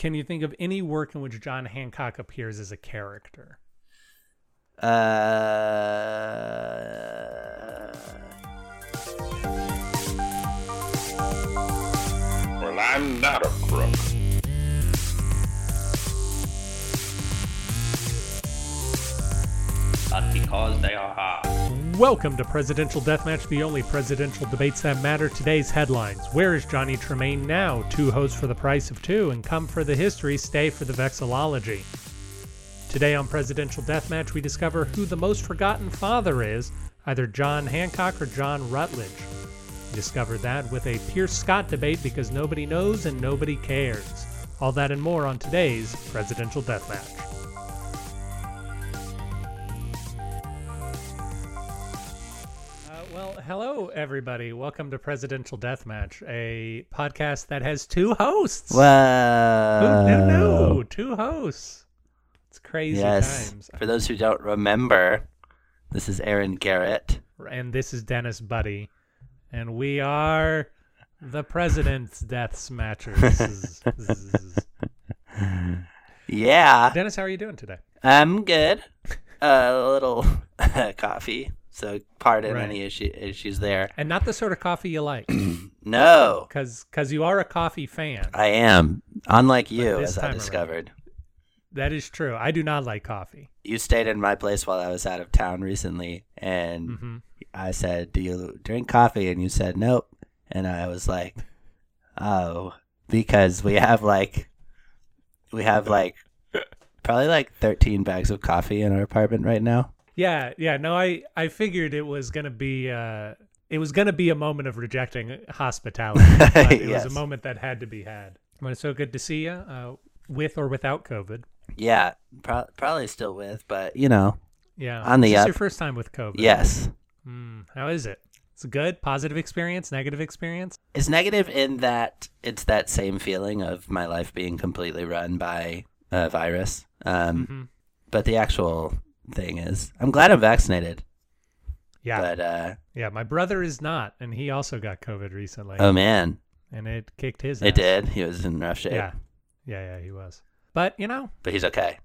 can you think of any work in which John Hancock appears as a character? Uh, Well, I'm not a crook. but because they are hard. Welcome to Presidential Deathmatch, the only presidential debates that matter. Today's headlines Where is Johnny Tremain now? Two hosts for the price of two, and come for the history, stay for the vexillology. Today on Presidential Deathmatch, we discover who the most forgotten father is either John Hancock or John Rutledge. We discover that with a Pierce Scott debate because nobody knows and nobody cares. All that and more on today's Presidential Deathmatch. Hello everybody. Welcome to Presidential Deathmatch, a podcast that has two hosts. Wow. Who knew? Two hosts. It's crazy Yes. times. For those who don't remember, this is Aaron Garrett. And this is Dennis Buddy, and we are the President's Death Smatchers. Yeah, Dennis, how are you doing today? I'm good. a little coffee, so pardon Right. any issue, issues there. And not the sort of coffee you like, No, because because you are a coffee fan. I am. Unlike you, as I around. discovered. That is true. I do not like coffee. You stayed in my place while I was out of town recently, and hmm I said, "Do you drink coffee?" And you said, "Nope." And I was like, "Oh, because we have like, we have like, probably like thirteen bags of coffee in our apartment right now." Yeah, yeah. No, I I figured it was gonna be uh it was gonna be a moment of rejecting hospitality. but it Yes. was a moment that had to be had. Well, it's so good to see you, uh, with or without COVID. Yeah, pro- probably still with, but you know, Yeah, On the Is this up. your first time with COVID? yes, Mm, how is it? It's a good, positive experience, negative experience. it's negative in that it's that same feeling of my life being completely run by a virus. Um, hmm but the actual thing is, I'm glad I'm vaccinated. Yeah, But uh, yeah. My brother is not, and he also got COVID recently, oh man, and it kicked his. it ass. did. He was in rough shape. Yeah, yeah, yeah. He was. But you know, but he's okay.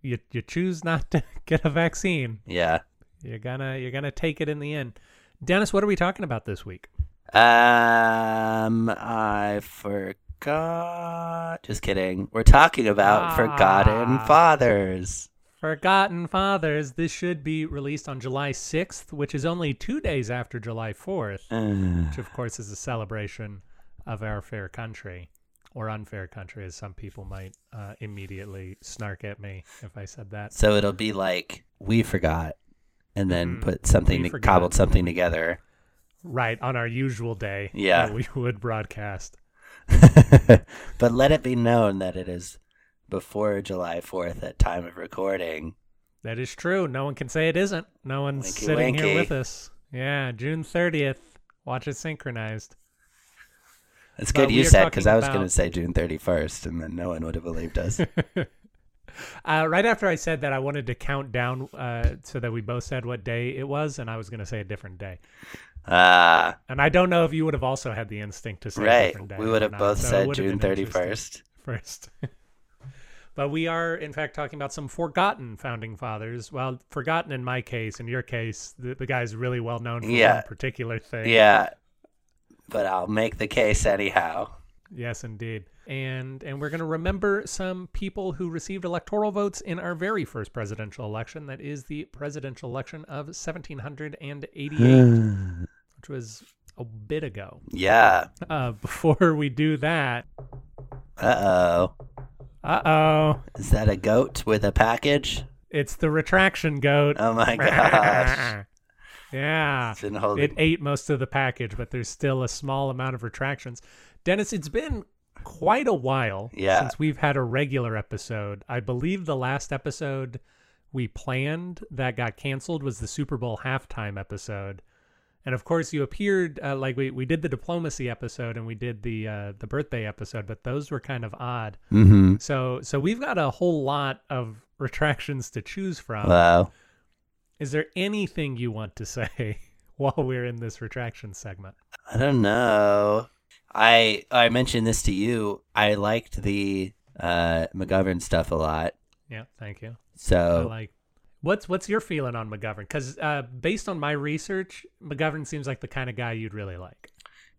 you you choose not to get a vaccine. Yeah. You're gonna you're gonna take it in the end. Dennis, what are we talking about this week? Um, I forgot. Just kidding. We're talking about forgotten Ah. fathers. Forgotten Fathers. This should be released on July 6th, which is only two days after July 4th, Uh, which of course is a celebration of our fair country, or unfair country, as some people might uh, immediately snark at me if I said that. so it'll be like we forgot, and then Mhm. put something, to, cobbled something together. Right on our usual day, Yeah. that we would broadcast. but let it be known that it is before July Fourth at time of recording. That is true. No one can say it isn't. No one's Winky sitting winky. here with us. Yeah, June 30th. Watch it synchronized. It's But good you said because I was about- going to say June thirty first, and then no one would have believed us. Uh, right after I said that, I wanted to count down uh, so that we both said what day it was, and I was going to say a different day. Ah, And I don't know if you would have also had the instinct to say a right. different day. We would have both so said June 31st. first. But we are, in fact, talking about some forgotten founding fathers. Well, forgotten in my case. In your case, the, the guy's really well known for Yeah. one particular thing. Yeah, but I'll make the case anyhow. Yes, indeed. And and we're going to remember some people who received electoral votes in our very first presidential election. That is the presidential election of 1788, which was a bit ago. yeah. Uh, before we do that, Uh oh. Uh oh, Is that a goat with a package? it's the retraction goat. Oh my gosh. yeah. Holding. It ate most of the package, but there's still a small amount of retractions. Dennis, it's been quite a while Yeah. since we've had a regular episode. I believe the last episode we planned that got canceled was the Super Bowl halftime episode. And of course, you appeared uh, like we, we did the diplomacy episode and we did the uh, the birthday episode, but those were kind of odd. mm-hmm. So so we've got a whole lot of retractions to choose from. Wow. Is there anything you want to say while we're in this retraction segment? I don't know. I I mentioned this to you. I liked the uh, McGovern stuff a lot. Yeah, thank you. So I like. What's what's your feeling on McGovern? Because uh, based on my research, McGovern seems like the kind of guy you'd really like.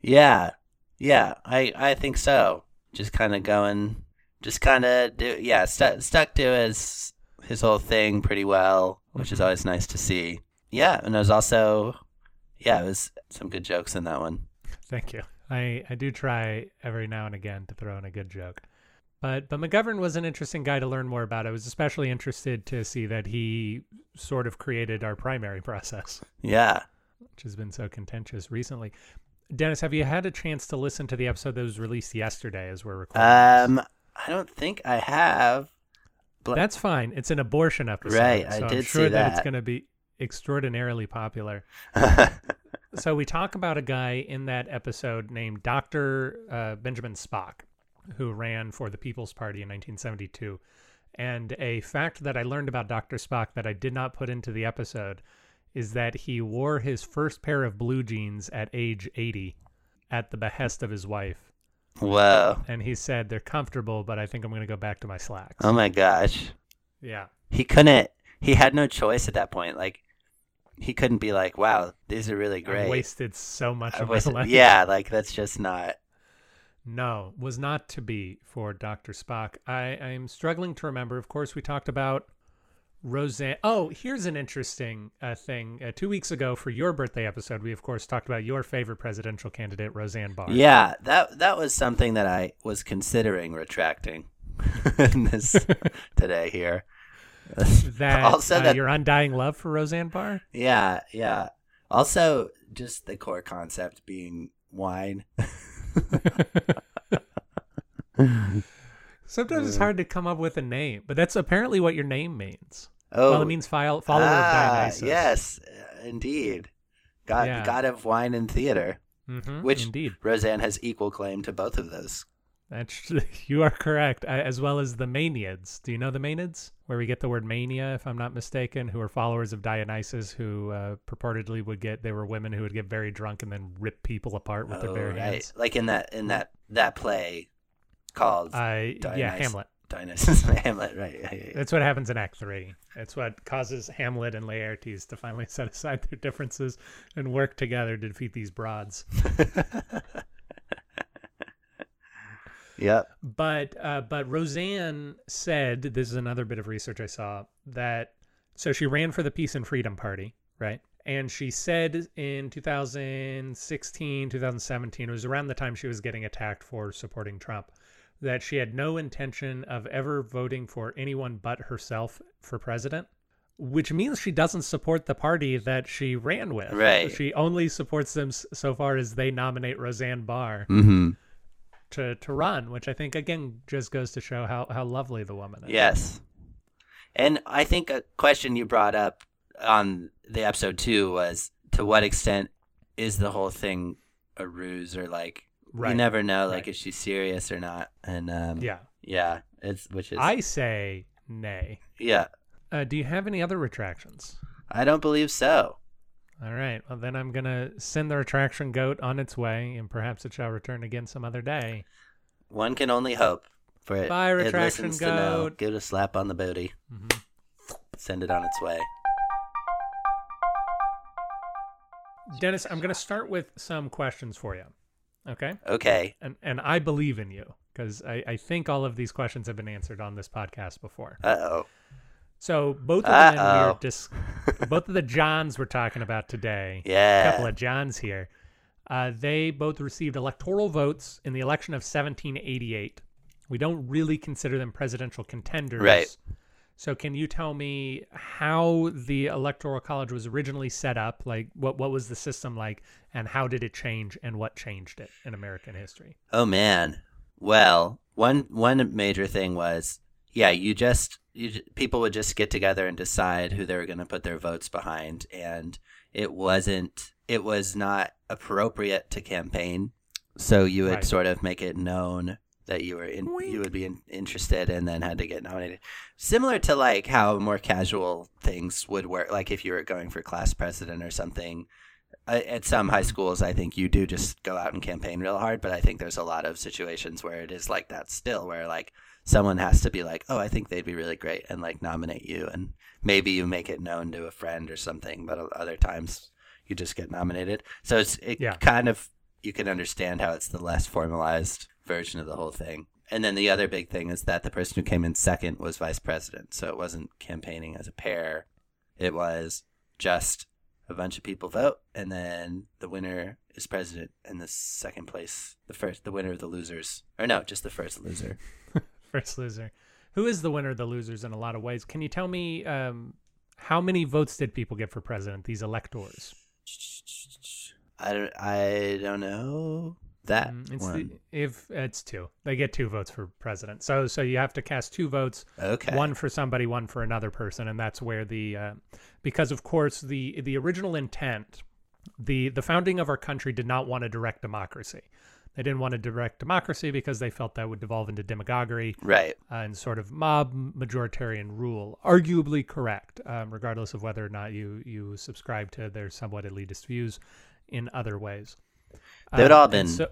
yeah, yeah, I I think so. Just kind of going, just kind of do yeah, stu- stuck to his his whole thing pretty well, which is always nice to see. Yeah, and it was also yeah, it was some good jokes in that one. Thank you. I, I do try every now and again to throw in a good joke. But but McGovern was an interesting guy to learn more about. I was especially interested to see that he sort of created our primary process, Yeah. which has been so contentious recently. Dennis, have you had a chance to listen to the episode that was released yesterday as we're recording? this? Um, I don't think I have. But That's fine. It's an abortion episode. Right, I so I'm sure see that it's going to be extraordinarily popular. so we talk about a guy in that episode named Dr. Uh, Benjamin Spock, who ran for the People's Party in 1972. And a fact that I learned about Dr. Spock that I did not put into the episode is that he wore his first pair of blue jeans at age 80 at the behest of his wife. Wow. And he said they're comfortable, but I think I'm going to go back to my slacks. Oh my gosh. yeah. He couldn't. He had no choice at that point. Like, he couldn't be like, "Wow, these are really I great." wasted so much I of my life. yeah, like that's just not. No, was not to be for Dr. Spock. I, I'm struggling to remember. Of course, we talked about Roseanne. Oh, here's an interesting uh, thing. Uh, two weeks ago, for your birthday episode, we, of course, talked about your favorite presidential candidate, Roseanne Barr. Yeah, that that was something that I was considering retracting in this today here. That, Also uh, that- your undying love for Roseanne Barr? Yeah, yeah. Also, just the core concept being wine. Sometimes it's hard to come up with a name, but that's apparently what your name means. Oh, well, it means file, follower ah, of Dionysus. Yes, uh, indeed. God, Yeah. God of wine and theater. hmm Which indeed. Roseanne has equal claim to both of those. That's you are correct, as well as the Maenads. Do you know the Maenads, where we get the word mania, if I'm not mistaken, who are followers of Dionysus, who uh, purportedly would get they were women who would get very drunk and then rip people apart with their Oh, bare right. hands. Like in that in that that play called yeah, Dionysus. Hamlet. Dionysus Hamlet, right? yeah, yeah, yeah. That's what happens in Act Three. It's what causes Hamlet and Laertes to finally set aside their differences and work together to defeat these broads. Yep. But uh, but Roseanne said this is another bit of research I saw that so she ran for the Peace and Freedom Party, right? And she said in 2016, 2017, it was around the time she was getting attacked for supporting Trump, that she had no intention of ever voting for anyone but herself for president, which means she doesn't support the party that she ran with. Right. She only supports them so far as they nominate Roseanne Barr Mm-hmm. To to run, which I think again just goes to show how how lovely the woman is. Yes. And I think a question you brought up on the episode too was to what extent is the whole thing a ruse or like Right. you never know like Right. is she serious or not and um Yeah. yeah it's which is I say nay. yeah Uh, do you have any other retractions? I don't believe so All right. Well, then I'm gonna send the retraction goat on its way, and perhaps it shall return again some other day. one can only hope for it Bye, it retraction to know goat. give it a slap on the booty Mhm. send it on its way Dennis, I'm gonna start with some questions for you. Okay. okay And and I believe in you because I, I think all of these questions have been answered on this podcast before. uh-oh So both of them we Uh-oh. are dis- both of the Johns we're talking about today. yeah a couple of Johns here. Uh, they both received electoral votes in the election of 1788. We don't really consider them presidential contenders. Right. So can you tell me how the electoral college was originally set up? Like what what was the system like and how did it change and what changed it in American history? Oh man. Well, one one major thing was yeah, you just you people would just get together and decide who they were going to put their votes behind and it wasn't it was not appropriate to campaign. So you would Right. sort of make it known that you were in, you would be in, interested and then had to get nominated. Similar to like how more casual things would work like if you were going for class president or something uh, at some high schools, I think you do just go out and campaign real hard. But I think there's a lot of situations where it is like that still, where like someone has to be like, oh, I think they'd be really great, and like nominate you, and maybe you make it known to a friend or something. But other times you just get nominated. So it's it Yeah. kind of you can understand how it's the less formalized version of the whole thing. And then the other big thing is that the person who came in second was vice president, so it wasn't campaigning as a pair. It was just a bunch of people vote, and then the winner is president, and the second place, the first, the winner of the losers, or no, just the first loser. First loser. Who is the winner of the losers in a lot of ways? Can you tell me um, how many votes did people get for president? These electors. I don't, I don't know that Mm, it's one. the, if it's two, they get two votes for president. So so you have to cast two votes, okay, one for somebody, one for another person, and that's where the uh, because of course the the original intent, the the founding of our country did not want a direct democracy. They didn't want a direct democracy because they felt that would devolve into demagoguery right? uh, and sort of mob majoritarian rule. Arguably correct, um, regardless of whether or not you you subscribe to their somewhat elitist views in other ways. They'd Um, all been so-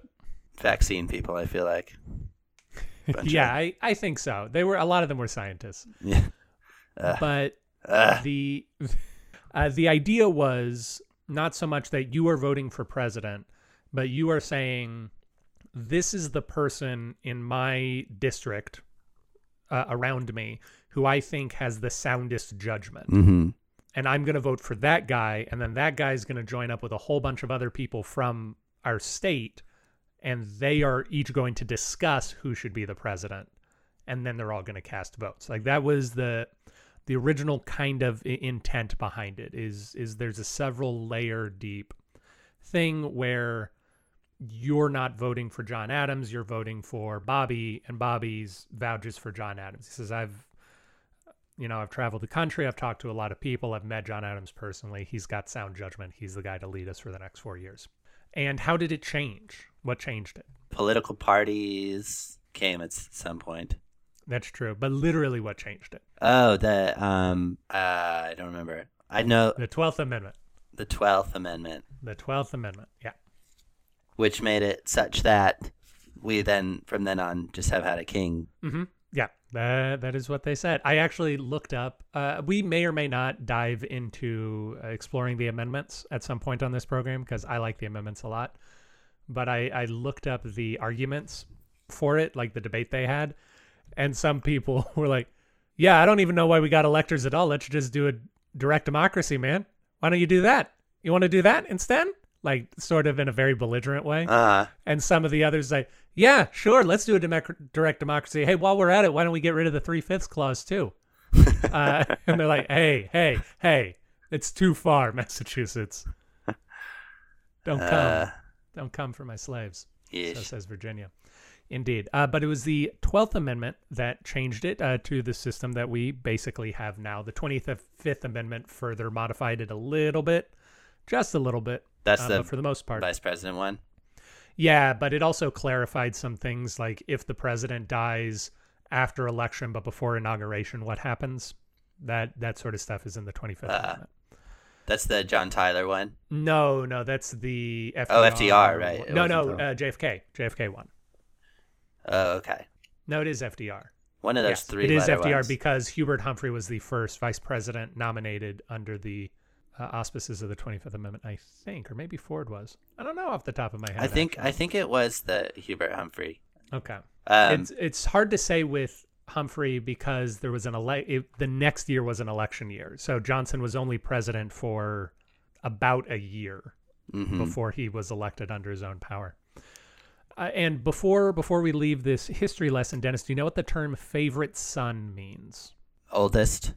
vaccine people. I feel like. Yeah, I, I think so. They were a lot of them were scientists, yeah. Ugh. but Ugh. the uh, the idea was not so much that you are voting for president, but you are saying this is the person in my district uh, around me who I think has the soundest judgment. hmm and I'm going to vote for that guy, and then that guy is going to join up with a whole bunch of other people from our state, and they are each going to discuss who should be the president, and then they're all going to cast votes. Like that was the the original kind of intent behind it. Is is there's a several layer deep thing where you're not voting for John Adams, you're voting for Bobby, and Bobby's vouches for John Adams. He says, I've you know, I've traveled the country, I've talked to a lot of people, I've met John Adams personally. He's got sound judgment. He's the guy to lead us for the next four years. And how did it change? What changed it? Political parties came at some point. That's true. But literally what changed it? Oh, the um, uh, I don't remember. I know The 12th Amendment. the Twelfth Amendment, The 12th Amendment. Yeah. Which made it such that we then, from then on, just have had a king. Mm-hmm. Yeah, that that is what they said. I actually looked up. Uh, we may or may not dive into uh, exploring the amendments at some point on this program because I like the amendments a lot. But I, I looked up the arguments for it, like the debate they had, and some people were like, "Yeah, I don't even know why we got electors at all. Let's just do a direct democracy, man. Why don't you do that? You want to do that instead?" Like, sort of in a very belligerent way Uh, and some of the others say, "Yeah, sure, let's do a direct democracy. Hey, while we're at it, why don't we get rid of the three fifths clause too?" uh, and they're like, "Hey, hey, hey, it's too far, Massachusetts. Don't come, uh, don't come for my slaves." So says Virginia. Indeed, uh, but it was the Twelfth Amendment that changed it uh, to the system that we basically have now. The Twenty Fifth Amendment further modified it a little bit, just a little bit. That's uh, the for the most part, vice president one. yeah, but it also clarified some things like if the president dies after election but before inauguration, what happens? That that sort of stuff is in the 25th Ah. Amendment. That's the John Tyler one. No, no, that's the FDR. Oh, FDR, right. It No, no, uh, JFK. JFK one. Oh, okay. No, it is FDR. One of those Yes, three. it is FDR ones. because Hubert Humphrey was the first vice president nominated under the uh, auspices of the 25th Amendment, I think, or maybe Ford was. I don't know off the top of my head. I think actually. I think it was the Hubert Humphrey. Okay. Um, it's it's hard to say with Humphrey because there was an ele- it, the next year was an election year. So Johnson was only president for about a year mhm. before he was elected under his own power. Uh, and before before we leave this history lesson, Dennis, do you know what the term favorite son means? oldest.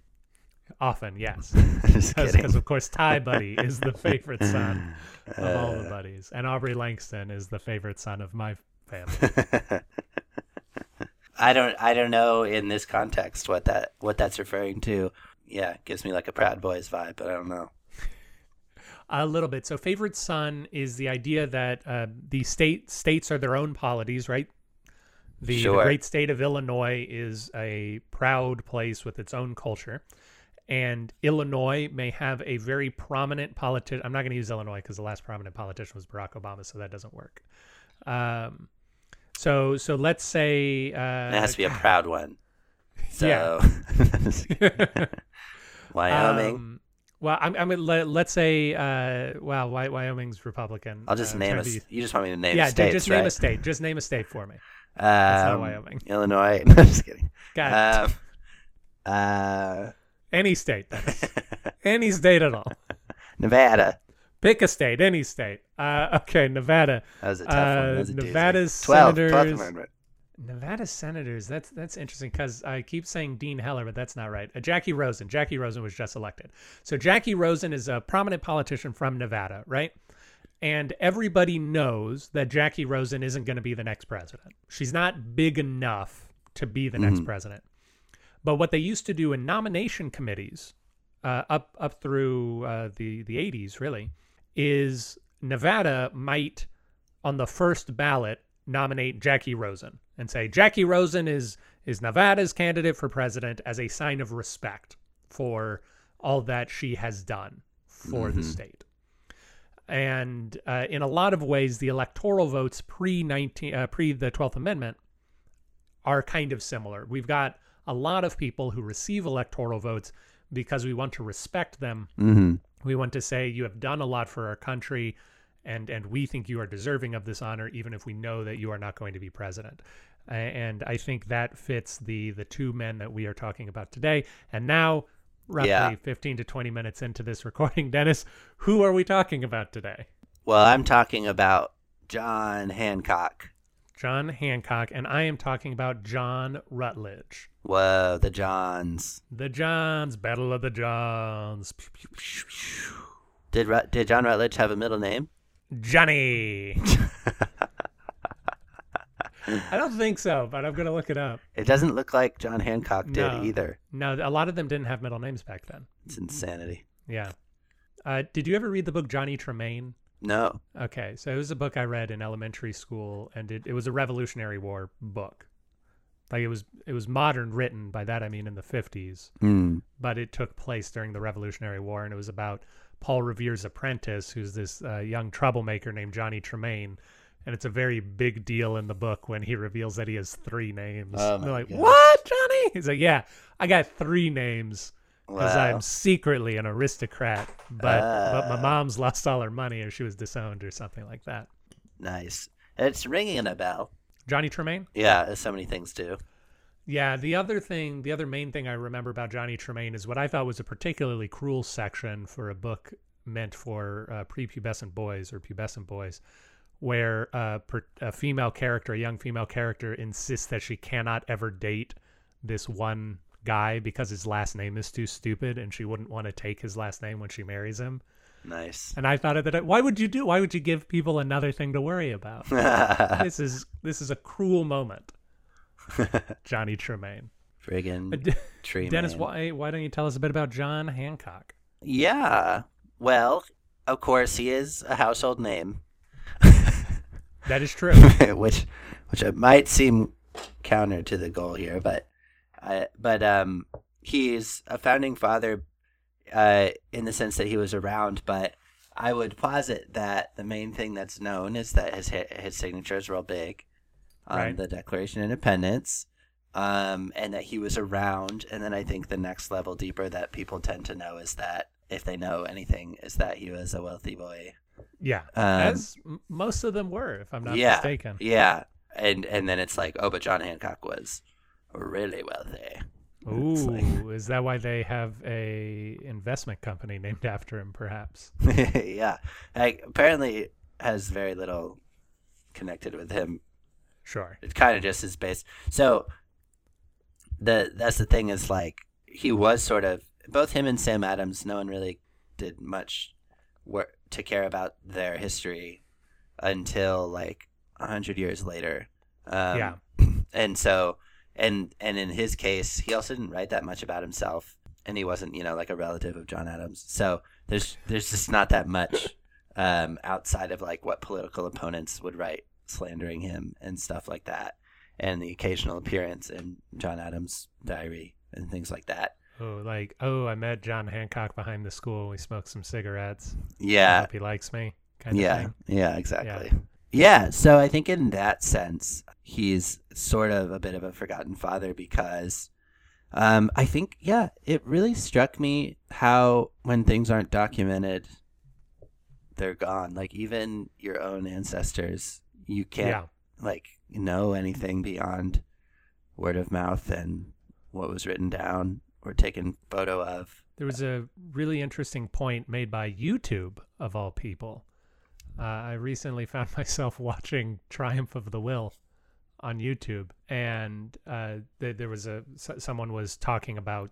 Often, yes. Because of course Ty Buddy is the favorite son of all Uh. the buddies. And Aubrey Langston is the favorite son of my family. I don't I don't know in this context what that what that's referring to. Yeah, it gives me like a Proud Boys vibe, but I don't know. A little bit. So, favorite son is the idea that uh, the state states are their own polities, right? The, the great state of Illinois is a proud place with its own culture, and Illinois may have a very prominent politician. I'm not going to use Illinois because the last prominent politician was Barack Obama, so that doesn't work. Um, So so let's say uh, it has to be a proud one. So, Yeah. Wyoming. Um, well, I'm, I'm let, let's say, uh, well, Wyoming's Republican. I'll just uh, name a. be- You just want me to name yeah, states, just right? name a state. Just name a state for me. Um, not Wyoming. Illinois. No, I'm just kidding. God, Um, uh, any state, any state at all. Nevada. Pick a state, any state. Uh, okay, Nevada. That was a tough Uh, one. That was a. Nevada's 12, 12th senators- Amendment. Nevada senators. That's that's interesting because I keep saying Dean Heller, but that's not right. Uh, Jackie Rosen. Jackie Rosen was just elected. So Jackie Rosen is a prominent politician from Nevada, right? And everybody knows that Jackie Rosen isn't going to be the next president. She's not big enough to be the next president. But what they used to do in nomination committees, uh, up up through uh, the the 80s, really, is Nevada might on the first ballot nominate Jackie Rosen and say Jackie Rosen is is Nevada's candidate for president as a sign of respect for all that she has done for the state. And uh, in a lot of ways, the electoral votes pre nineteen uh, pre the Twelfth Amendment are kind of similar. We've got a lot of people who receive electoral votes because we want to respect them Mm-hmm. we want to say you have done a lot for our country and and we think you are deserving of this honor even if we know that you are not going to be president and i think that fits the the two men that we are talking about today and now roughly Yeah. 15 to 20 minutes into this recording dennis who are we talking about today Well, I'm talking about John Hancock. john hancock and i am talking about john rutledge Whoa, the Johns. the johns battle of the johns Did did John Rutledge have a middle name? johnny i don't think so but i'm gonna look it up It doesn't look like John Hancock did No. either. No, a lot of them didn't have middle names back then. It's insanity. Yeah. Uh, did you ever read the book Johnny Tremain? No. Okay, so it was a book I read in elementary school, and it, it was a Revolutionary War book. Like it was, it was modern written. By that I mean in the fifties, Mm. but it took place during the Revolutionary War, and it was about Paul Revere's apprentice, who's this uh, young troublemaker named Johnny Tremain. And it's a very big deal in the book when he reveals that he has three names. Oh They're like, God. "What, Johnny?" He's like, "Yeah, I got three names." because Wow. I'm secretly an aristocrat, but but my Uh. mom's lost all her money or she was disowned or something like that. Nice. It's ringing a bell. Johnny Tremain? Yeah, as so many things do. Yeah, the other thing, the other main thing I remember about Johnny Tremain is what I thought was a particularly cruel section for a book meant for uh, prepubescent boys or pubescent boys, where uh, per, a female character, a young female character, insists that she cannot ever date this one guy because his last name is too stupid and she wouldn't want to take his last name when she marries him. Nice. And I thought of that. Why would you do? Why would you give people another thing to worry about? this is this is a cruel moment, Johnny Tremain. Friggin' D- tree Dennis, why why don't you tell us a bit about John Hancock? Yeah. Well, of course, he is a household name, That is true. which which it might seem counter to the goal here, but uh, but um, he's a founding father uh, in the sense that he was around. But I would posit that the main thing that's known is that his his signature is real big on Right. the Declaration of Independence. Um, and that he was around, and then I think the next level deeper that people tend to know is that if they know anything, is that he was a wealthy boy. Yeah, Um, as most of them were, if I'm not yeah, mistaken. Yeah, and and then it's like, oh, but John Hancock was really wealthy. It's Ooh, like- is that why they have a investment company named after him? Perhaps. yeah, like, apparently has very little connected with him. Sure. It kind of just is based. So the that's the thing is like he was sort of both him and Sam Adams. No one really did much work to care about their history until like a hundred years later. Um, Yeah. and so and and in his case, he also didn't write that much about himself, and he wasn't you know like a relative of John Adams. So there's there's just not that much um, outside of like what political opponents would write slandering him and stuff like that, and the occasional appearance in John Adams' diary and things like that. Oh, like oh, I met John Hancock behind the school. We smoked some cigarettes. I Yeah, hope he likes me. Kind of yeah, yeah, exactly. Yeah, so I think in that sense, he's sort of a bit of a forgotten father because um, I think, yeah, it really struck me how when things aren't documented, they're gone. Like even your own ancestors, you can't Yeah. like know anything beyond word of mouth and what was written down or taken photo of. There was a really interesting point made by YouTube, of all people. Uh, I recently found myself watching Triumph of the Will on YouTube, and uh, th there was a s- someone was talking about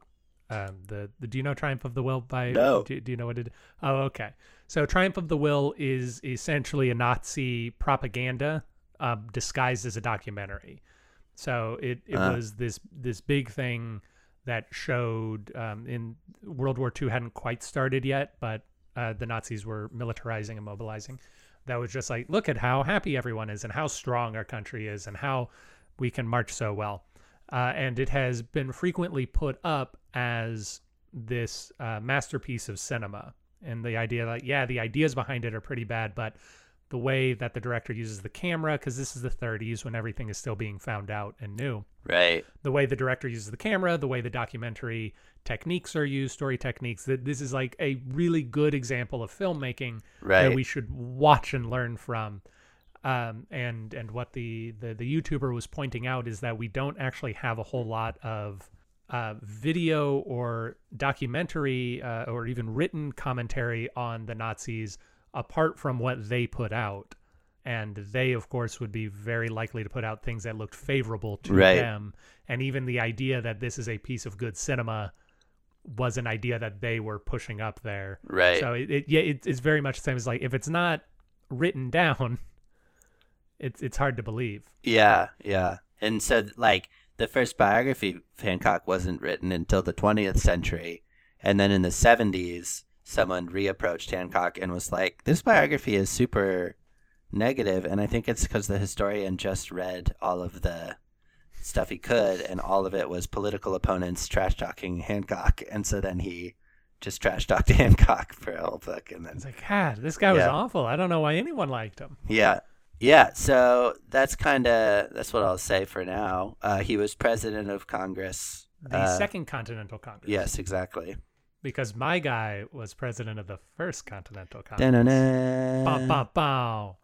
um, the, the. Do you know Triumph of the Will? By No. Do, do you know what it? Oh, okay. So Triumph of the Will is essentially a Nazi propaganda uh, disguised as a documentary. So it it Uh. was this this big thing that showed um, in World War II hadn't quite started yet, but uh, the Nazis were militarizing and mobilizing. That was just like, look at how happy everyone is and how strong our country is and how we can march so well. Uh, and it has been frequently put up as this uh, masterpiece of cinema. And the idea, that, yeah, the ideas behind it are pretty bad, but the way that the director uses the camera, because this is the 30s when everything is still being found out and new Right. the way the director uses the camera, the way the documentary techniques are used, story techniques. That this is like a really good example of filmmaking Right. that we should watch and learn from. Um, and and what the, the the YouTuber was pointing out is that we don't actually have a whole lot of uh, video or documentary uh, or even written commentary on the Nazis apart from what they put out. And they, of course, would be very likely to put out things that looked favorable to Right. them. And even the idea that this is a piece of good cinema was an idea that they were pushing up there. Right. So it, it yeah, it, it's very much the same as like if it's not written down, it's it's hard to believe. Yeah, yeah. And so, like, the first biography of Hancock wasn't written until the 20th century. And then in the 70s, someone reapproached Hancock and was like, this biography is super negative. And I think it's because the historian just read all of the stuff he could, and all of it was political opponents trash talking Hancock. And so then he just trash talked Hancock for a whole book. And then It's like, God, this guy was awful. I don't know why anyone liked him. Yeah. Yeah, so that's kind of that's what I'll say for now. Uh, he was president of Congress. The Uh, Second Continental Congress. Yes, exactly. Because my guy was president of the First Continental Congress. Bow, bow, bow.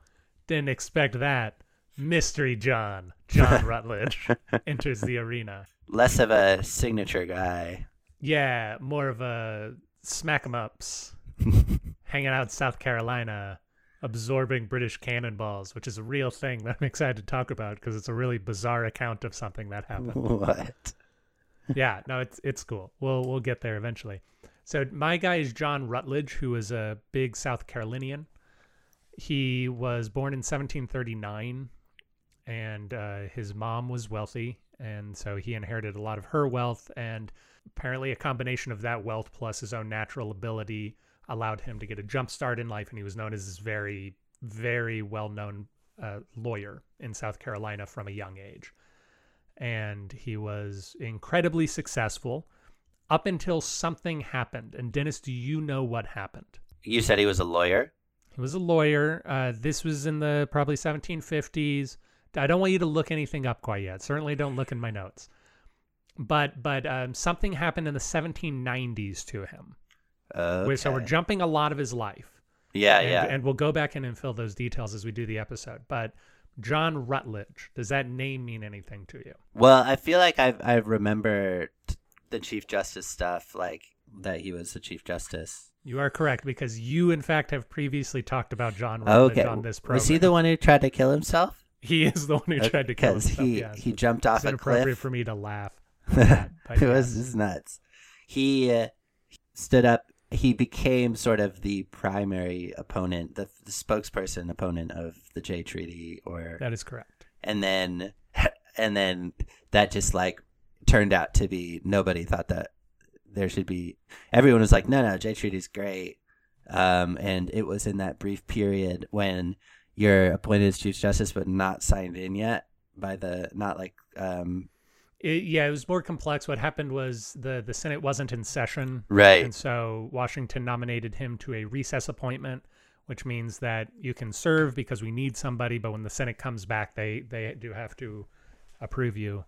Didn't expect that. Mystery John, John Rutledge, enters the arena. Less of a signature guy. Yeah, more of a smack 'em ups, hanging out in South Carolina, absorbing British cannonballs, which is a real thing that I'm excited to talk about because it's a really bizarre account of something that happened. what? Yeah, no, it's it's cool. We'll we'll get there eventually. So my guy is John Rutledge, who is a big South Carolinian. He was born in 1739, and uh, his mom was wealthy, and so he inherited a lot of her wealth. And apparently, a combination of that wealth plus his own natural ability allowed him to get a jump start in life, and he was known as this very, very well-known uh, lawyer in South Carolina from a young age and he was incredibly successful up until something happened. And Dennis, do you know what happened? You said he was a lawyer? He was a lawyer. Uh, this was in the probably 1750s. I don't want you to look anything up quite yet. Certainly don't look in my notes. But but um, something happened in the 1790s to him. Okay. So we're jumping a lot of his life. yeah, and, yeah. and we'll go back in and fill those details as we do the episode. But John Rutledge, does that name mean anything to you? well, I feel like I've I remember the Chief Justice stuff, like that he was the Chief Justice. You are correct because you, in fact, have previously talked about John Rutledge Okay. on this program. Was he the one who tried to kill himself? He is the one who tried to kill himself. he yes. he jumped off it's a inappropriate cliff. for me to laugh. that, it was just nuts. He uh, stood up. He became sort of the primary opponent, the, the spokesperson opponent of the Jay Treaty, or That is correct. and then and then that just like turned out to be nobody thought that there should be. Everyone was like, no, no, Jay Treaty is great. Um, and it was in that brief period when you're appointed as Chief Justice but not signed in yet by the not like um It, yeah, it was more complex. What happened was the the Senate wasn't in session, right and so Washington nominated him to a recess appointment which means that you can serve because we need somebody, but when the Senate comes back, they they do have to approve you.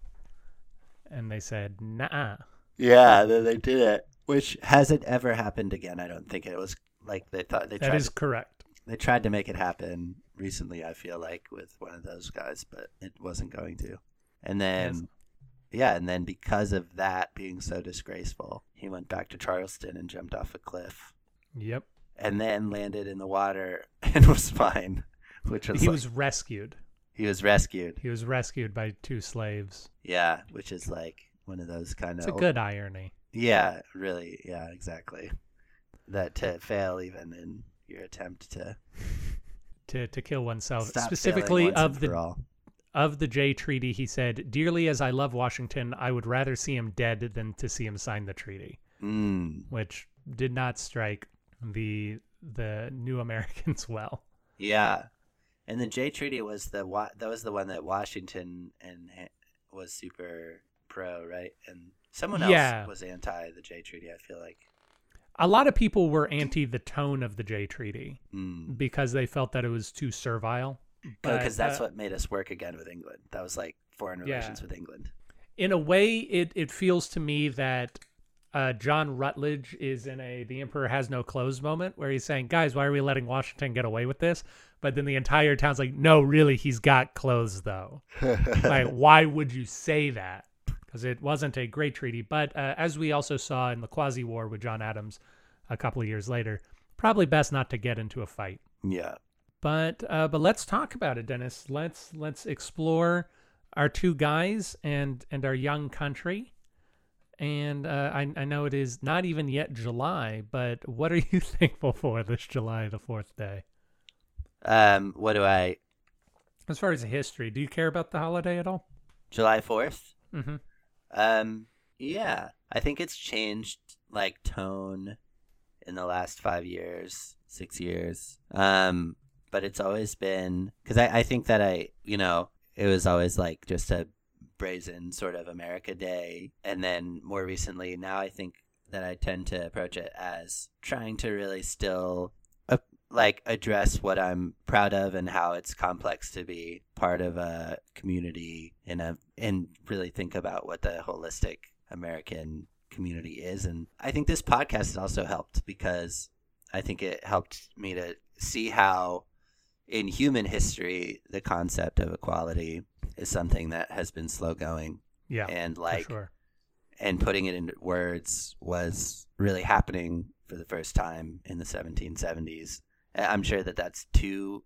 And they said, "Nah." Yeah, they, they did it, which hasn't ever happened again. I don't think it was like they thought they That tried. is correct. They tried to make it happen recently. I feel like with one of those guys, but it wasn't going to. And then, Yes. Yeah, and then because of that being so disgraceful, he went back to Charleston and jumped off a cliff, Yep. and then landed in the water and was fine. Which was He like- was rescued. he was rescued. He was rescued by two slaves. Yeah, which is like one of those kind It's of a good irony. Yeah, really. Yeah, exactly. That to fail even in your attempt to To to kill oneself. stop Specifically of the. Of the Jay Treaty, he said, "Dearly as I love Washington, I would rather see him dead than to see him sign the treaty," Mm, which did not strike the the new Americans well. yeah, and the Jay Treaty was the that was the one that Washington and was super pro, right? And someone else Yeah. was anti the Jay Treaty. I feel like. A lot of people were anti the tone of the Jay Treaty Mm. because they felt that it was too servile. Because But, that's uh, what made us work again with England. That was like foreign Yeah. relations with England. in a way, it it feels to me that uh, John Rutledge is in a the Emperor has no clothes moment where he's saying, "Guys, why are we letting Washington get away with this?" But then the entire town's like, "No, really, he's got clothes though." like, why would you say that? Because it wasn't a great treaty. But uh, as we also saw in the Quasi War with John Adams a couple of years later, probably best not to get into a fight. yeah. But uh, but let's talk about it, Dennis. Let's let's explore our two guys and and our young country. And uh, I I know it is not even yet July, but what are you thankful for this July, the fourth day? Um. What do I? As far as history, do you care about the holiday at all? July fourth. Mm-hmm. Um, yeah, I think it's changed like tone in the last five years, six years. Um, but it's always been because I, I think that I, you know, it was always like just a brazen sort of America Day, and then more recently, now I think that I tend to approach it as trying to really still. Uh, like address what I'm proud of and how it's complex to be part of a community in a and really think about what the holistic American community is. And I think this podcast has also helped because I think it helped me to see how in human history the concept of equality is something that has been slow going Yeah, and like sure. and putting it into words was really happening for the first time in the 1770s. I- I'm sure that that's too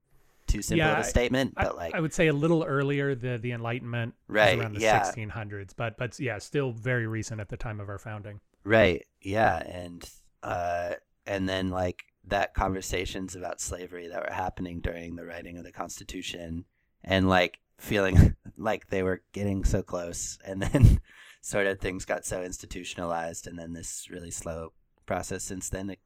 too simple Yeah, of a statement, I, but like I would say a little earlier the the Enlightenment was Right, around the yeah. 1600s, but but yeah, still very recent at the time of our founding. right, yeah, and uh, and then like that conversations about slavery that were happening during the writing of the Constitution, and like feeling like they were getting so close, and then sort of things got so institutionalized, and then this really slow process since then to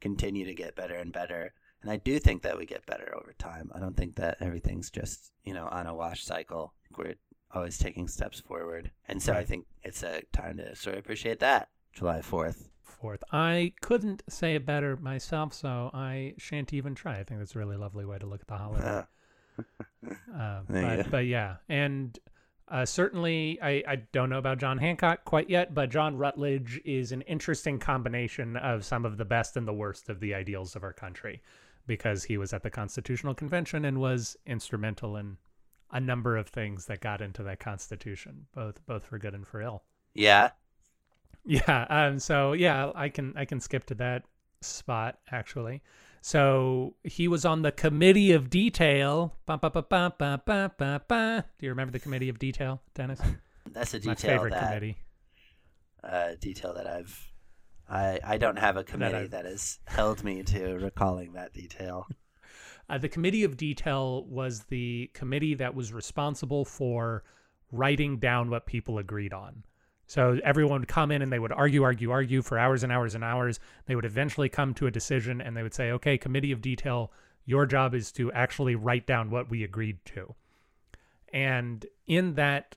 continue to get better and better. And I do think that we get better over time. I don't think that everything's just, you know, on a wash cycle. We're always taking steps forward. And so I think it's a time to sort of appreciate that. July 4th. Fourth, I couldn't say it better myself, so I shan't even try. I think that's a really lovely way to look at the holiday. Uh, but but yeah, and uh, certainly I, I don't know about John Hancock quite yet, but John Rutledge is an interesting combination of some of the best and the worst of the ideals of our country, because he was at the Constitutional Convention and was instrumental in a number of things that got into that Constitution, both both for good and for ill. yeah. Yeah. Um. So yeah, I can I can skip to that spot actually. So he was on the committee of detail. Ba, ba, ba. Do you remember the committee of detail, Dennis? That's a detail. My favorite that committee. uh, detail that I've I I don't have a committee I've- that has held me to recalling that detail. Uh, the committee of detail was the committee that was responsible for writing down what people agreed on. So everyone would come in and they would argue, argue, argue for hours and hours and hours. They would eventually come to a decision and they would say, okay, committee of detail, your job is to actually write down what we agreed to. And in that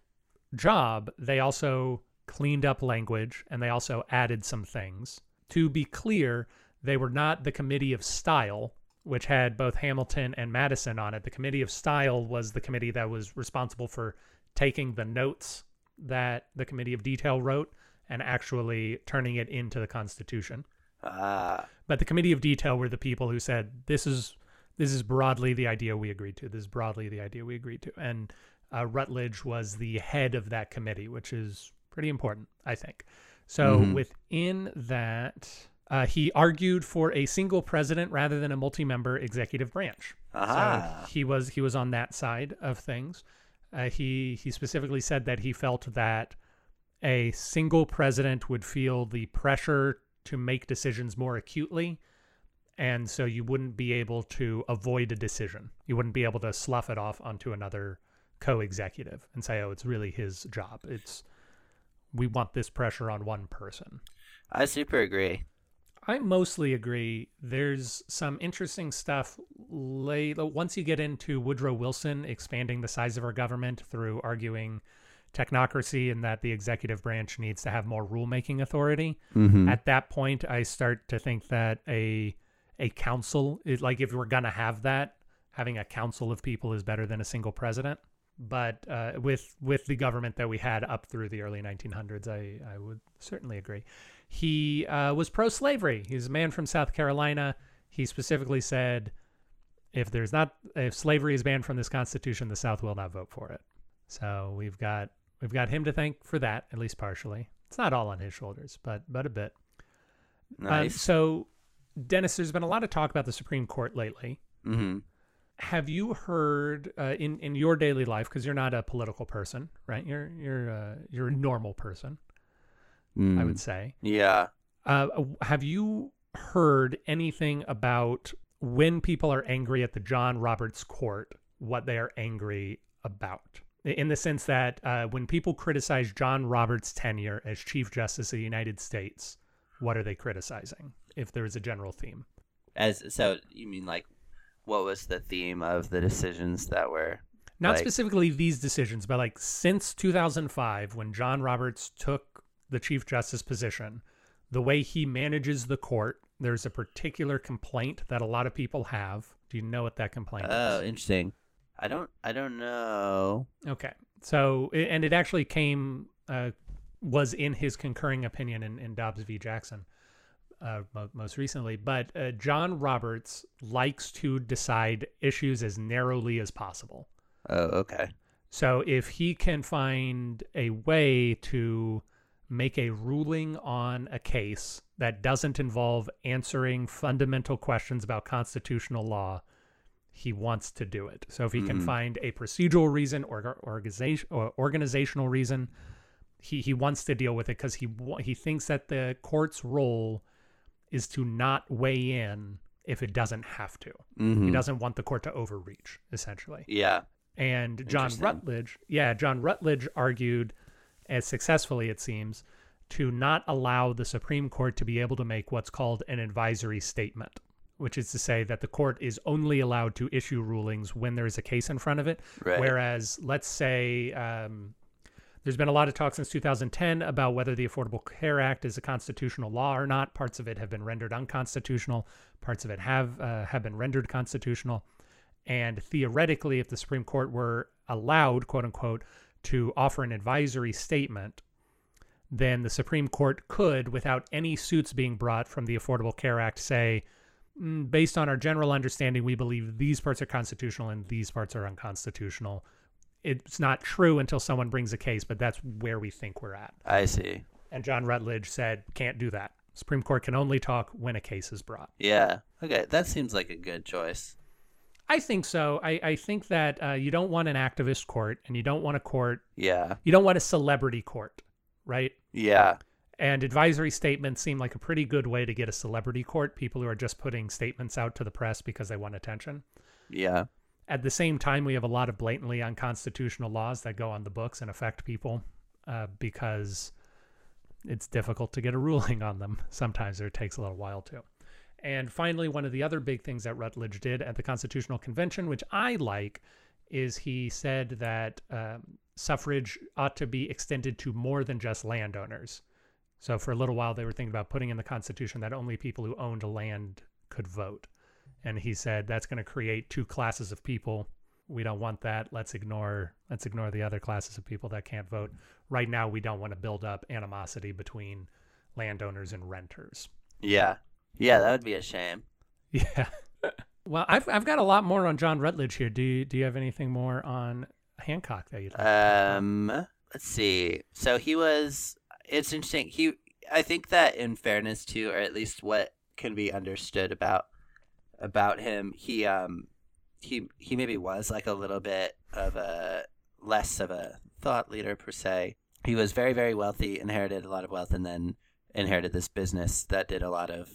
job, they also cleaned up language and they also added some things. To be clear, they were not the committee of style, which had both Hamilton and Madison on it. The Committee of Style was the committee that was responsible for taking the notes that the Committee of Detail wrote and actually turning it into the Constitution. Ah, But the Committee of Detail were the people who said this is this is broadly the idea we agreed to. This is broadly the idea we agreed to. And uh, Rutledge was the head of that committee, which is pretty important, I think. So Mhm. within that, uh, he argued for a single president rather than a multi-member executive branch. aha. So he was he was on that side of things. Uh, he he specifically said that he felt that a single president would feel the pressure to make decisions more acutely, and so you wouldn't be able to avoid a decision. You wouldn't be able to slough it off onto another co-executive and say, "Oh, it's really his job." It's we want this pressure on one person. I super agree. I mostly agree. There's some interesting stuff late once you get into Woodrow Wilson expanding the size of our government through arguing technocracy and that the executive branch needs to have more rulemaking authority. Mm-hmm. At that point, I start to think that a a council is like if we're gonna have that, having a council of people is better than a single president. But uh, with with the government that we had up through the early 1900s, I I would certainly agree. He uh, was pro-slavery. He's a man from South Carolina. He specifically said, if there's not if slavery is banned from this constitution, the South will not vote for it. So we've got we've got him to thank for that, at least partially. It's not all on his shoulders, but but a bit. Uh, nice. so, Dennis, there's been a lot of talk about the Supreme Court lately. mm-hmm. Have you heard uh, in in your daily life because you're not a political person, right? You're you're uh, you're a normal person, I would say. Mm. Yeah. Uh, have you heard anything about when people are angry at the John Roberts Court, what they are angry about? In the sense that uh, when people criticize John Roberts' tenure as Chief Justice of the United States, what are they criticizing? If there is a general theme. As so, you mean like, what was the theme of the decisions that were? Not Like- specifically these decisions, but like since 2005, when John Roberts took the Chief Justice position, the way he manages the court, there's a particular complaint that a lot of people have. Do you know what that complaint Oh, is? interesting. I don't. I don't know. Okay. So, and it actually came, uh, was in his concurring opinion in, in Dobbs v. Jackson uh, mo most recently. But uh, John Roberts likes to decide issues as narrowly as possible. Oh, okay. So if he can find a way to make a ruling on a case that doesn't involve answering fundamental questions about constitutional law, he wants to do it. So if he can Mhm. find a procedural reason or organization or organizational reason, he he wants to deal with it because he he thinks that the court's role is to not weigh in if it doesn't have to. Mm-hmm. He doesn't want the court to overreach, essentially. Yeah. And John Rutledge, yeah, John Rutledge argued, as successfully it seems, to not allow the Supreme Court to be able to make what's called an advisory statement, which is to say that the court is only allowed to issue rulings when there is a case in front of it. Right. Whereas, let's say, um, there's been a lot of talk since 2010 about whether the Affordable Care Act is a constitutional law or not. Parts of it have been rendered unconstitutional. Parts of it have uh, have been rendered constitutional. And theoretically, if the Supreme Court were allowed, quote unquote, to offer an advisory statement, then the Supreme Court could, without any suits being brought from the Affordable Care Act, say, "Mm, based on our general understanding, we believe these parts are constitutional and these parts are unconstitutional. It's not true until someone brings a case, but that's where we think we're at. I see. And John Rutledge said, can't do that. Supreme Court can only talk when a case is brought. Yeah. Okay. That seems like a good choice. I think so. I, I think that uh, you don't want an activist court and you don't want a court, Yeah. you don't want a celebrity court, right? Yeah. And advisory statements seem like a pretty good way to get a celebrity court, people who are just putting statements out to the press because they want attention. Yeah. At the same time, we have a lot of blatantly unconstitutional laws that go on the books and affect people uh, because it's difficult to get a ruling on them sometimes, or it takes a little while to. And finally, one of the other big things that Rutledge did at the Constitutional Convention, which I like, is he said that um, suffrage ought to be extended to more than just landowners. So for a little while, they were thinking about putting in the Constitution that only people who owned land could vote. and he said that's going to create two classes of people. We don't want that. Let's ignore let's ignore the other classes of people that can't vote. Right now, we don't want to build up animosity between landowners and renters. Yeah. Yeah, that would be a shame. Yeah. well, I've I've got a lot more on John Rutledge here. Do you do you have anything more on Hancock that you'd like to talk about? Um, let's see. So he was. It's interesting. He. I think that in fairness to, or at least what can be understood about about him, he um he he maybe was like a little bit of a less of a thought leader per se. He was very very wealthy, inherited a lot of wealth, and then inherited this business that did a lot of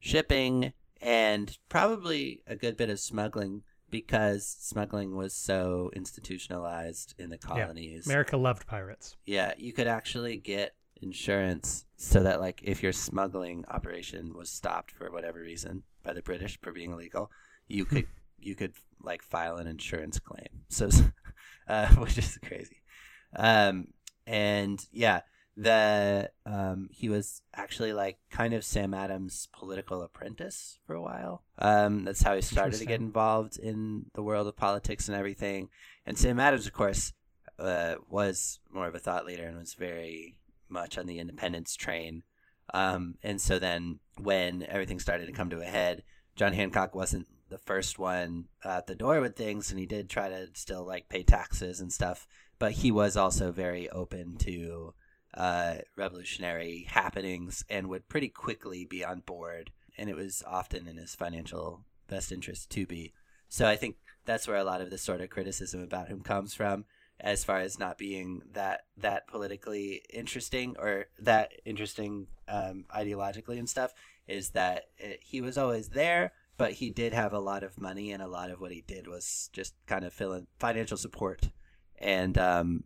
shipping and probably a good bit of smuggling because smuggling was so institutionalized in the colonies. America loved pirates. Yeah, you could actually get insurance so that like if your smuggling operation was stopped for whatever reason by the British for being illegal, you could you could like file an insurance claim. So uh, which is crazy. Um and yeah, the um he was actually like kind of Sam Adams' political apprentice for a while. Um that's how he started to get involved in the world of politics and everything. And Sam Adams of course uh, was more of a thought leader and was very much on the independence train. Um, and so then when everything started to come to a head, John Hancock wasn't the first one at the door with things, and he did try to still like pay taxes and stuff. But he was also very open to uh, revolutionary happenings and would pretty quickly be on board. And it was often in his financial best interest to be. So I think that's where a lot of the sort of criticism about him comes from as far as not being that that politically interesting or that interesting um, ideologically and stuff is that it, he was always there but he did have a lot of money and a lot of what he did was just kind of fill in financial support and um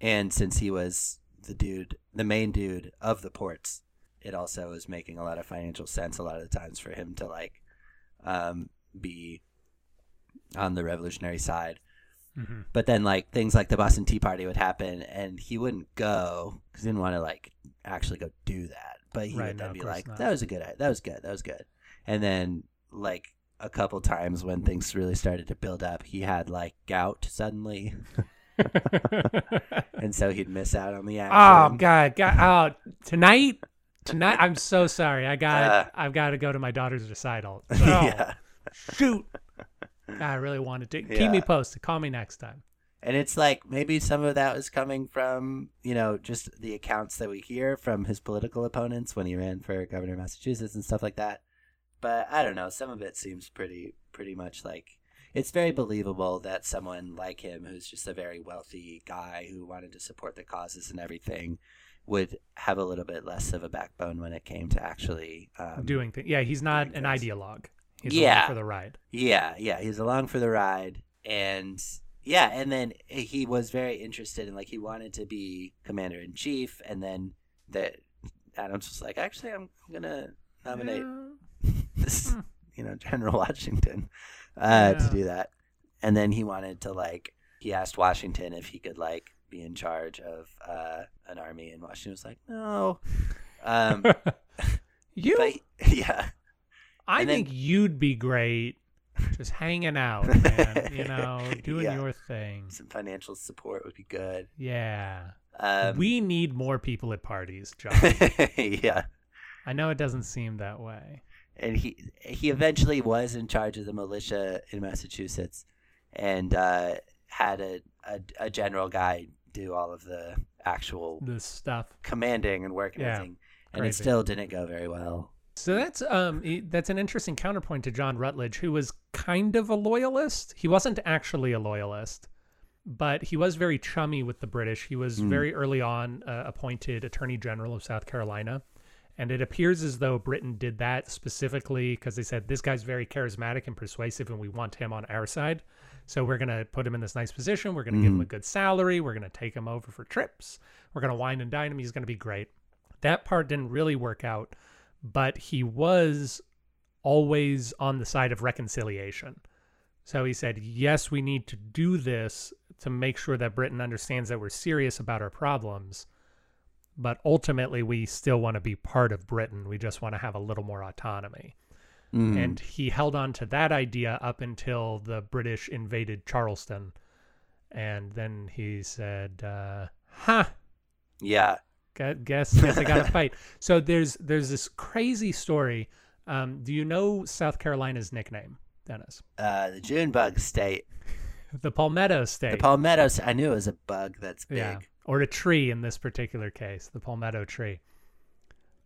and since he was the dude the main dude of the ports it also was making a lot of financial sense a lot of the times for him to like um be on the revolutionary side hmm but then like things like the Boston Tea Party would happen, and he wouldn't go because he didn't want to like actually go do that. But he Right, would then of be like, not. "That was a good, that was good, that was good." And then like a couple times when things really started to build up, he had like gout suddenly, and so he'd miss out on the action. oh God, God, oh, tonight, tonight. I'm so sorry. I got, Uh. I've got to go to my daughter's recital. Oh, yeah. shoot. God, I really wanted to. Keep Yeah. me posted. Call me next time. And it's like maybe some of that was coming from, you know, just the accounts that we hear from his political opponents when he ran for governor of Massachusetts and stuff like that. But I don't know, some of it seems pretty pretty much like it's very believable that someone like him who's just a very wealthy guy who wanted to support the causes and everything would have a little bit less of a backbone when it came to actually um, Doing things. Yeah, he's not an things. ideologue. He's Yeah. along for the ride. Yeah, yeah, he's along for the ride, and yeah, and then he was very interested in like he wanted to be commander in chief, and then that Adams was like, actually, I'm gonna nominate this, Hmm. you know, General Washington uh, to do that, and then he wanted to like he asked Washington if he could like be in charge of uh, an army, and Washington was like, no. Um, you, but yeah, I and then- think you'd be great just hanging out, man. You know, doing Yeah. your thing. some financial support would be good. Yeah. Um, we need more people at parties, John. yeah, I know it doesn't seem that way. And he he eventually was in charge of the militia in Massachusetts, and uh, had a, a a general guy do all of the actual This stuff. commanding and and Yeah, and it still didn't go very well. So that's um that's an interesting counterpoint to John Rutledge, who was kind of a loyalist. He wasn't actually a loyalist, but he was very chummy with the British. He was Mm. very early on uh, appointed Attorney General of South Carolina, and it appears as though Britain did that specifically because they said this guy's very charismatic and persuasive, and we want him on our side. So we're gonna put him in this nice position. We're gonna give him a mm-hmm. good salary. We're gonna take him over for trips. We're gonna wine and dine him. He's gonna be great. That part didn't really work out but he was always on the side of reconciliation. So he said, yes, we need to do this to make sure that Britain understands that we're serious about our problems. But ultimately, we still want to be part of Britain. We just want to have a little more autonomy. Mm. and he held on to that idea up until the British invaded Charleston, and then he said, uh, "Huh." yeah. Gu- Guess guess I got to fight. So there's there's this crazy story. Um, do you know South Carolina's nickname, Dennis? Uh, the Junebug State. The Palmetto State. The palmettos. I knew it was a bug that's big. yeah, or a tree in this particular case, the Palmetto tree,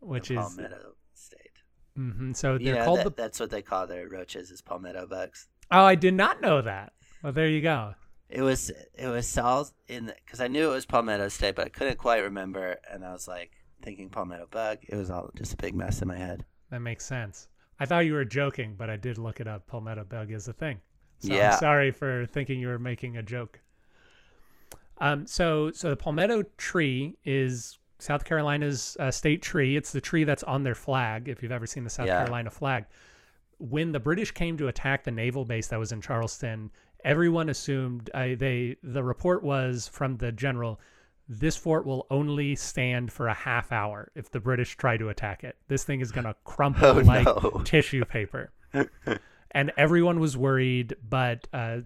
which the is palmetto state. mhm, so they're know, called that, the. that's what they call their roaches is palmetto bugs. Oh, I did not know that. Well, there you go. It was it was all in because I knew it was palmetto state, but I couldn't quite remember, and I was like thinking palmetto bug. It was all just a big mess in my head. That makes sense. I thought you were joking, but I did look it up. Palmetto bug is a thing. So Yeah. I'm sorry for thinking you were making a joke. Um, so so the palmetto tree is South Carolina's uh, state tree. It's the tree that's on their flag. If you've ever seen the South Yeah. Carolina flag, when the British came to attack the naval base that was in Charleston, everyone assumed uh, they. The report was from the general. This fort will only stand for a half hour if the British try to attack it. This thing is going to crumple Oh, like no. tissue paper. and everyone was worried, but uh,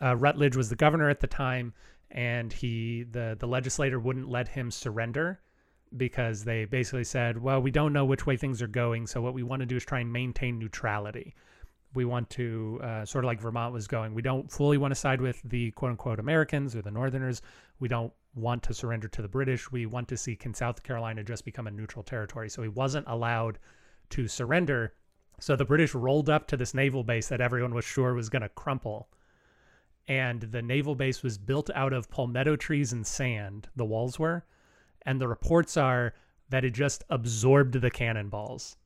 uh, Rutledge was the governor at the time, and he the the legislator wouldn't let him surrender because they basically said, "Well, we don't know which way things are going, so what we want to do is try and maintain neutrality. We want to uh, sort of like Vermont was going. We don't fully want to side with the quote unquote Americans or the Northerners. We don't want to surrender to the British. We want to see can South Carolina just become a neutral territory. So he wasn't allowed to surrender. So the British rolled up to this naval base that everyone was sure was going to crumple. And the naval base was built out of palmetto trees and sand, the walls were. And the reports are that it just absorbed the cannonballs.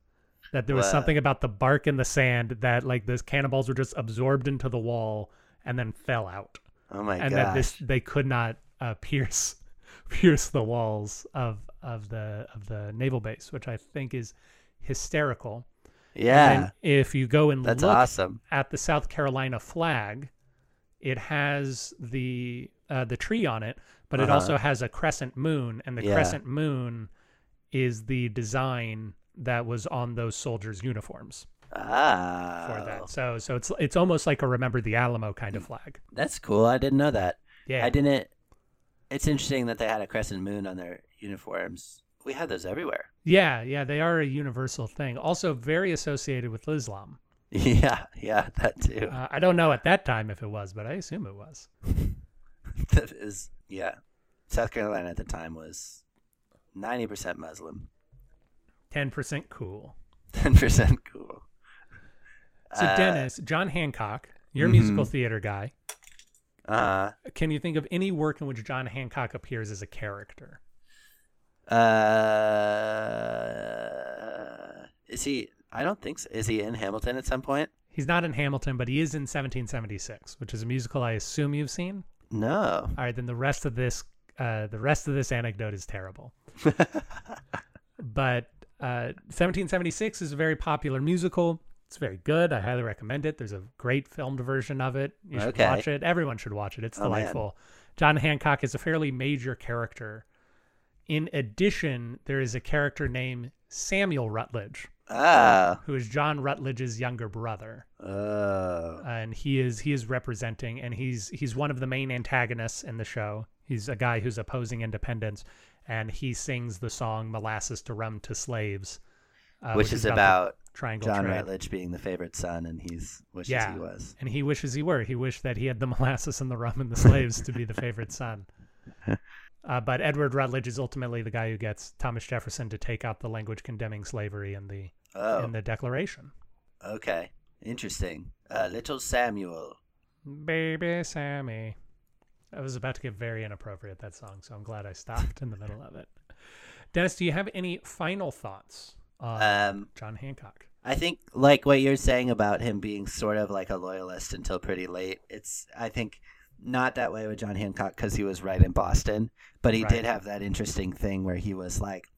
That there was Wow. something about the bark and the sand that, like, those cannonballs were just absorbed into the wall and then fell out. Oh my god. and gosh! that this they could not uh, pierce pierce the walls of of the of the naval base, which I think is hysterical. yeah, And if you go and that's look awesome. at the South Carolina flag, it has the uh, the tree on it, but it Uh-huh. also has a crescent moon, and the Yeah. crescent moon is the design that was on those soldiers' uniforms Ah, for that. So so it's it's almost like a remember the Alamo kind of flag. that's cool. I didn't know that. Yeah. I didn't. It's interesting that they had a crescent moon on their uniforms. We had those everywhere. Yeah, yeah, they are a universal thing. Also very associated with Islam. Yeah, yeah, that too. Uh, I don't know at that time if it was, but I assume it was. that is, yeah. South Carolina at the time was ninety percent Muslim, 10% cool. ten percent cool. So Uh, Dennis, John Hancock, you're a musical Mhm. theater guy. Uh, Can you think of any work in which John Hancock appears as a character? uh, is he? I don't think so. Is he in Hamilton at some point? He's not in Hamilton, but he is in 1776, which is a musical I assume you've seen. No. All right, then the rest of this, uh, the rest of this anecdote is terrible. But uh, 1776 is a very popular musical. It's very good. I highly recommend it. There's a great filmed version of it. You should Okay. watch it. Everyone should watch it. It's Oh, man. delightful. John Hancock is a fairly major character. In addition, there is a character named Samuel Rutledge, ah. who is John Rutledge's younger brother. Oh. and he is he is representing and he's he's one of the main antagonists in the show he's a guy who's opposing independence and he sings the song molasses to rum to slaves uh, which, is the about triangle John trade. Rutledge being the favorite son, and he's wishes yeah he was. and he wishes he were he wished that he had the molasses and the rum and the slaves to be the favorite son uh, but edward rutledge is ultimately the guy who gets thomas jefferson to take out the language condemning slavery in the Oh, in the declaration okay, interesting. Uh, little Samuel. Baby Sammy. I was about to get very inappropriate that song, so I'm glad I stopped in the middle of it. Dennis, do you have any final thoughts on Um, John Hancock? I think like what you're saying about him being sort of like a loyalist until pretty late. It's I think not that way with John Hancock because he was right in Boston, but he Right. did have that interesting thing where he was like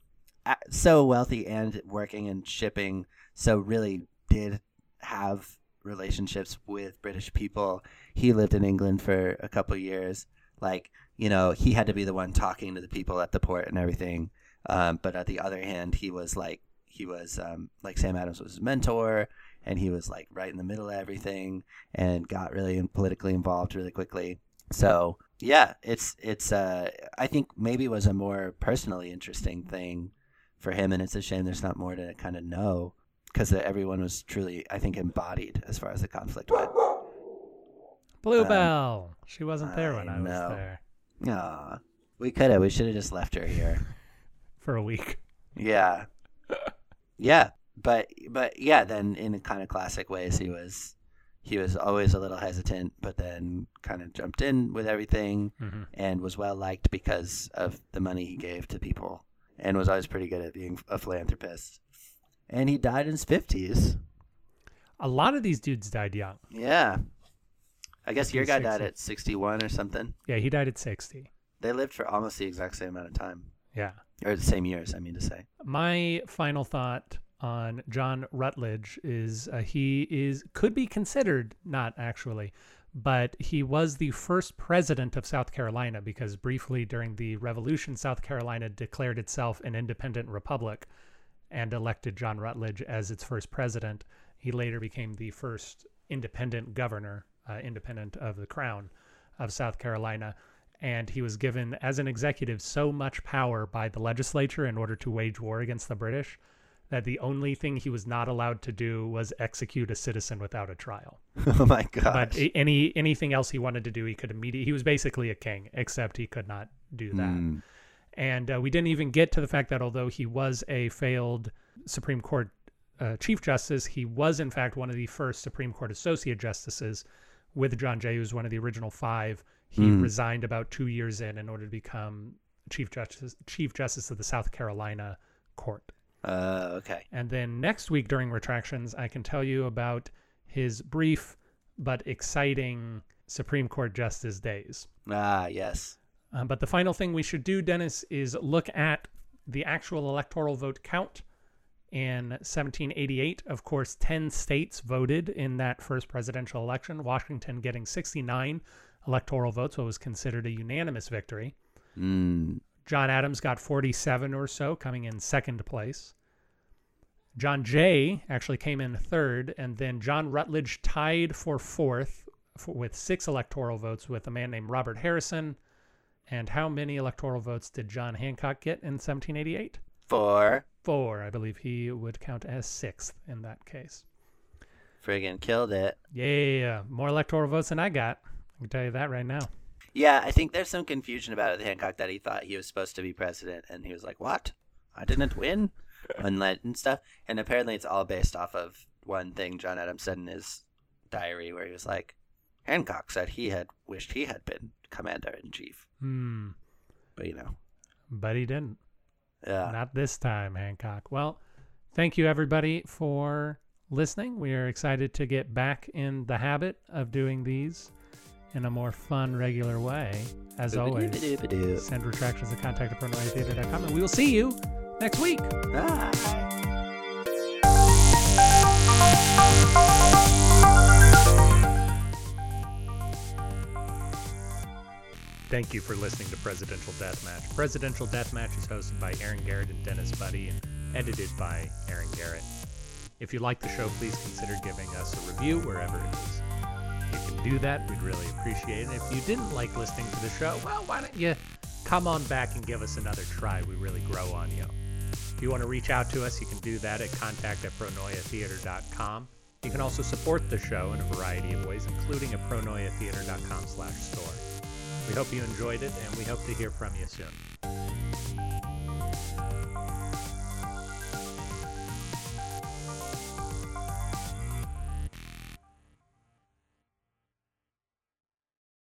so wealthy and working in shipping, so really did have relationships with British people. He lived in England for a couple years. Like you know, he had to be the one talking to the people at the port and everything. Um, but at the other hand, he was like he was um, like Sam Adams was his mentor, and he was like right in the middle of everything, and got really politically involved really quickly. So yeah, it's it's uh, I think maybe was a more personally interesting thing for him, and it's a shame there's not more to kind of know because everyone was truly, I think, embodied as far as the conflict went. Bluebell. she wasn't there when I I was there Aw, we could have. We should have just left her here. for a week. Yeah, yeah, but but yeah. Then in a kind of classic ways, he was he was always a little hesitant, but then kind of jumped in with everything hmm and was well liked because of the money he gave to people, and was always pretty good at being a philanthropist. And he died in his fifties. A lot of these dudes died young. Yeah. I guess your guy died at 61 or something. Yeah, he died at 60. They lived for almost the exact same amount of time. Yeah. Or the same years, I mean to say. My final thought on John Rutledge is uh, he is could be considered not actually, but he was the first president of South Carolina because briefly during the Revolution, South Carolina declared itself an independent republic and elected John Rutledge as its first president. He later became the first independent governor, uh, independent of the crown of South Carolina. And he was given, as an executive, so much power by the legislature in order to wage war against the British that the only thing he was not allowed to do was execute a citizen without a trial. oh my god! But any anything else he wanted to do, he could immediately. He was basically a king, except he could not do that. Mm. And uh, we didn't even get to the fact that although he was a failed Supreme Court uh, Chief Justice, he was in fact one of the first Supreme Court Associate Justices with John Jay, who was one of the original five. He Mm. resigned about two years in in order to become Chief Justice Chief Justice of the South Carolina Court. Uh, okay. And then next week during retractions, I can tell you about his brief but exciting Supreme Court Justice days. Ah, yes. Uh, but the final thing we should do, Dennis, is look at the actual electoral vote count in 1788. Of course, 10 states voted in that first presidential election, Washington getting 69 electoral votes, what was considered a unanimous victory. Mm. John Adams got 47 or so, coming in second place. John Jay actually came in third, and then John Rutledge tied for fourth for, with six electoral votes with a man named Robert Harrison. And how many electoral votes did John Hancock get in 1788? Four. Four. I believe he would count as sixth in that case. Friggin' killed it. Yeah, more electoral votes than I got. I can tell you that right now. Yeah, I think there's some confusion about it Hancock that he thought he was supposed to be president, and he was like, "What? I didn't win," and stuff. And apparently, it's all based off of one thing John Adams said in his diary, where he was like, "Hancock said he had wished he had been commander in chief," Hmm. but you know, But he didn't. yeah, Not this time, Hancock. Well, thank you everybody for listening. We are excited to get back in the habit of doing these in a more fun, regular way. As always, send retractions to contact at and we will see you next week. Bye. Thank you for listening to Presidential Deathmatch. Presidential Deathmatch is hosted by Aaron Garrett and Dennis Buddy and edited by Aaron Garrett. If you like the show, please consider giving us a review wherever it is. You can do that, we'd really appreciate it. If you didn't like listening to the show, well, why don't you come on back and give us another try? We really grow on you. If you want to reach out to us, you can do that at contact at pronoiatheater.com. You can also support the show in a variety of ways, including at pronoiatheater.com slash store. We hope you enjoyed it, and we hope to hear from you soon.